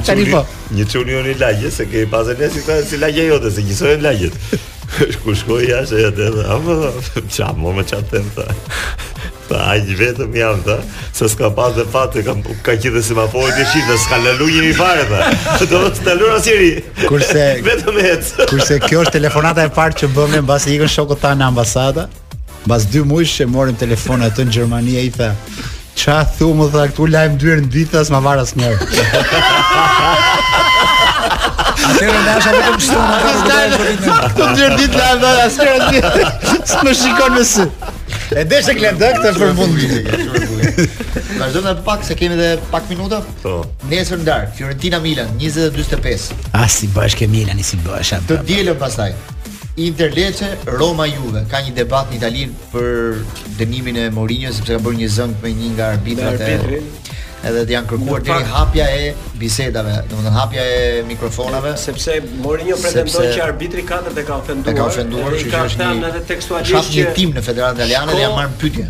Tani po. Një çun i lagjes që ke pas dhe ne si si lagja jote se njësoj lagjet. Kur shkoi jashtë ja të edhe, apo, qa, mo me qa të të Tha, a një vetëm jam, tha, se s'ka pa dhe pa të kam, ka gjithë semaforët e sheh, dhe s'ka lëvizur njeri fare, tha, do të të lëllu asnjeri, kurse, vetëm e kurse kjo është telefonata e parë që bëmë, mbasi ikën shokët tanë në ambasada, Mbas dy mujsh që morën telefonatën në Gjermani ai tha, "Ça thu mo tha, këtu i laj duart dy herë në ditë as ma var asnjëherë." Atëherë na është vetëm kështu në atë moment. Këtu dy herë në ditë i laj tha asnjëherë. S'më shikon në sy. E desh të klendë këtë është për mund. Vazhdojmë edhe pak se kemi edhe pak minuta. Po. Nesër në darkë, Fiorentina Milan 20:45. As si bësh ke Milani si bësh atë. Të dielën pastaj. Inter Lecce, Roma Juve. Ka një debat në Itali për dënimin e Mourinho sepse ka bërë një zënk me një nga arbitrat e edhe të janë kërkuar deri hapja e bisedave, domethënë hapja e mikrofonave, sepse Mourinho pretendon që arbitri i katërt e ka ofenduar, e ka ofenduar, që është një tekstualisht një tim në Federatën Italiane dhe janë marrë në pyetje.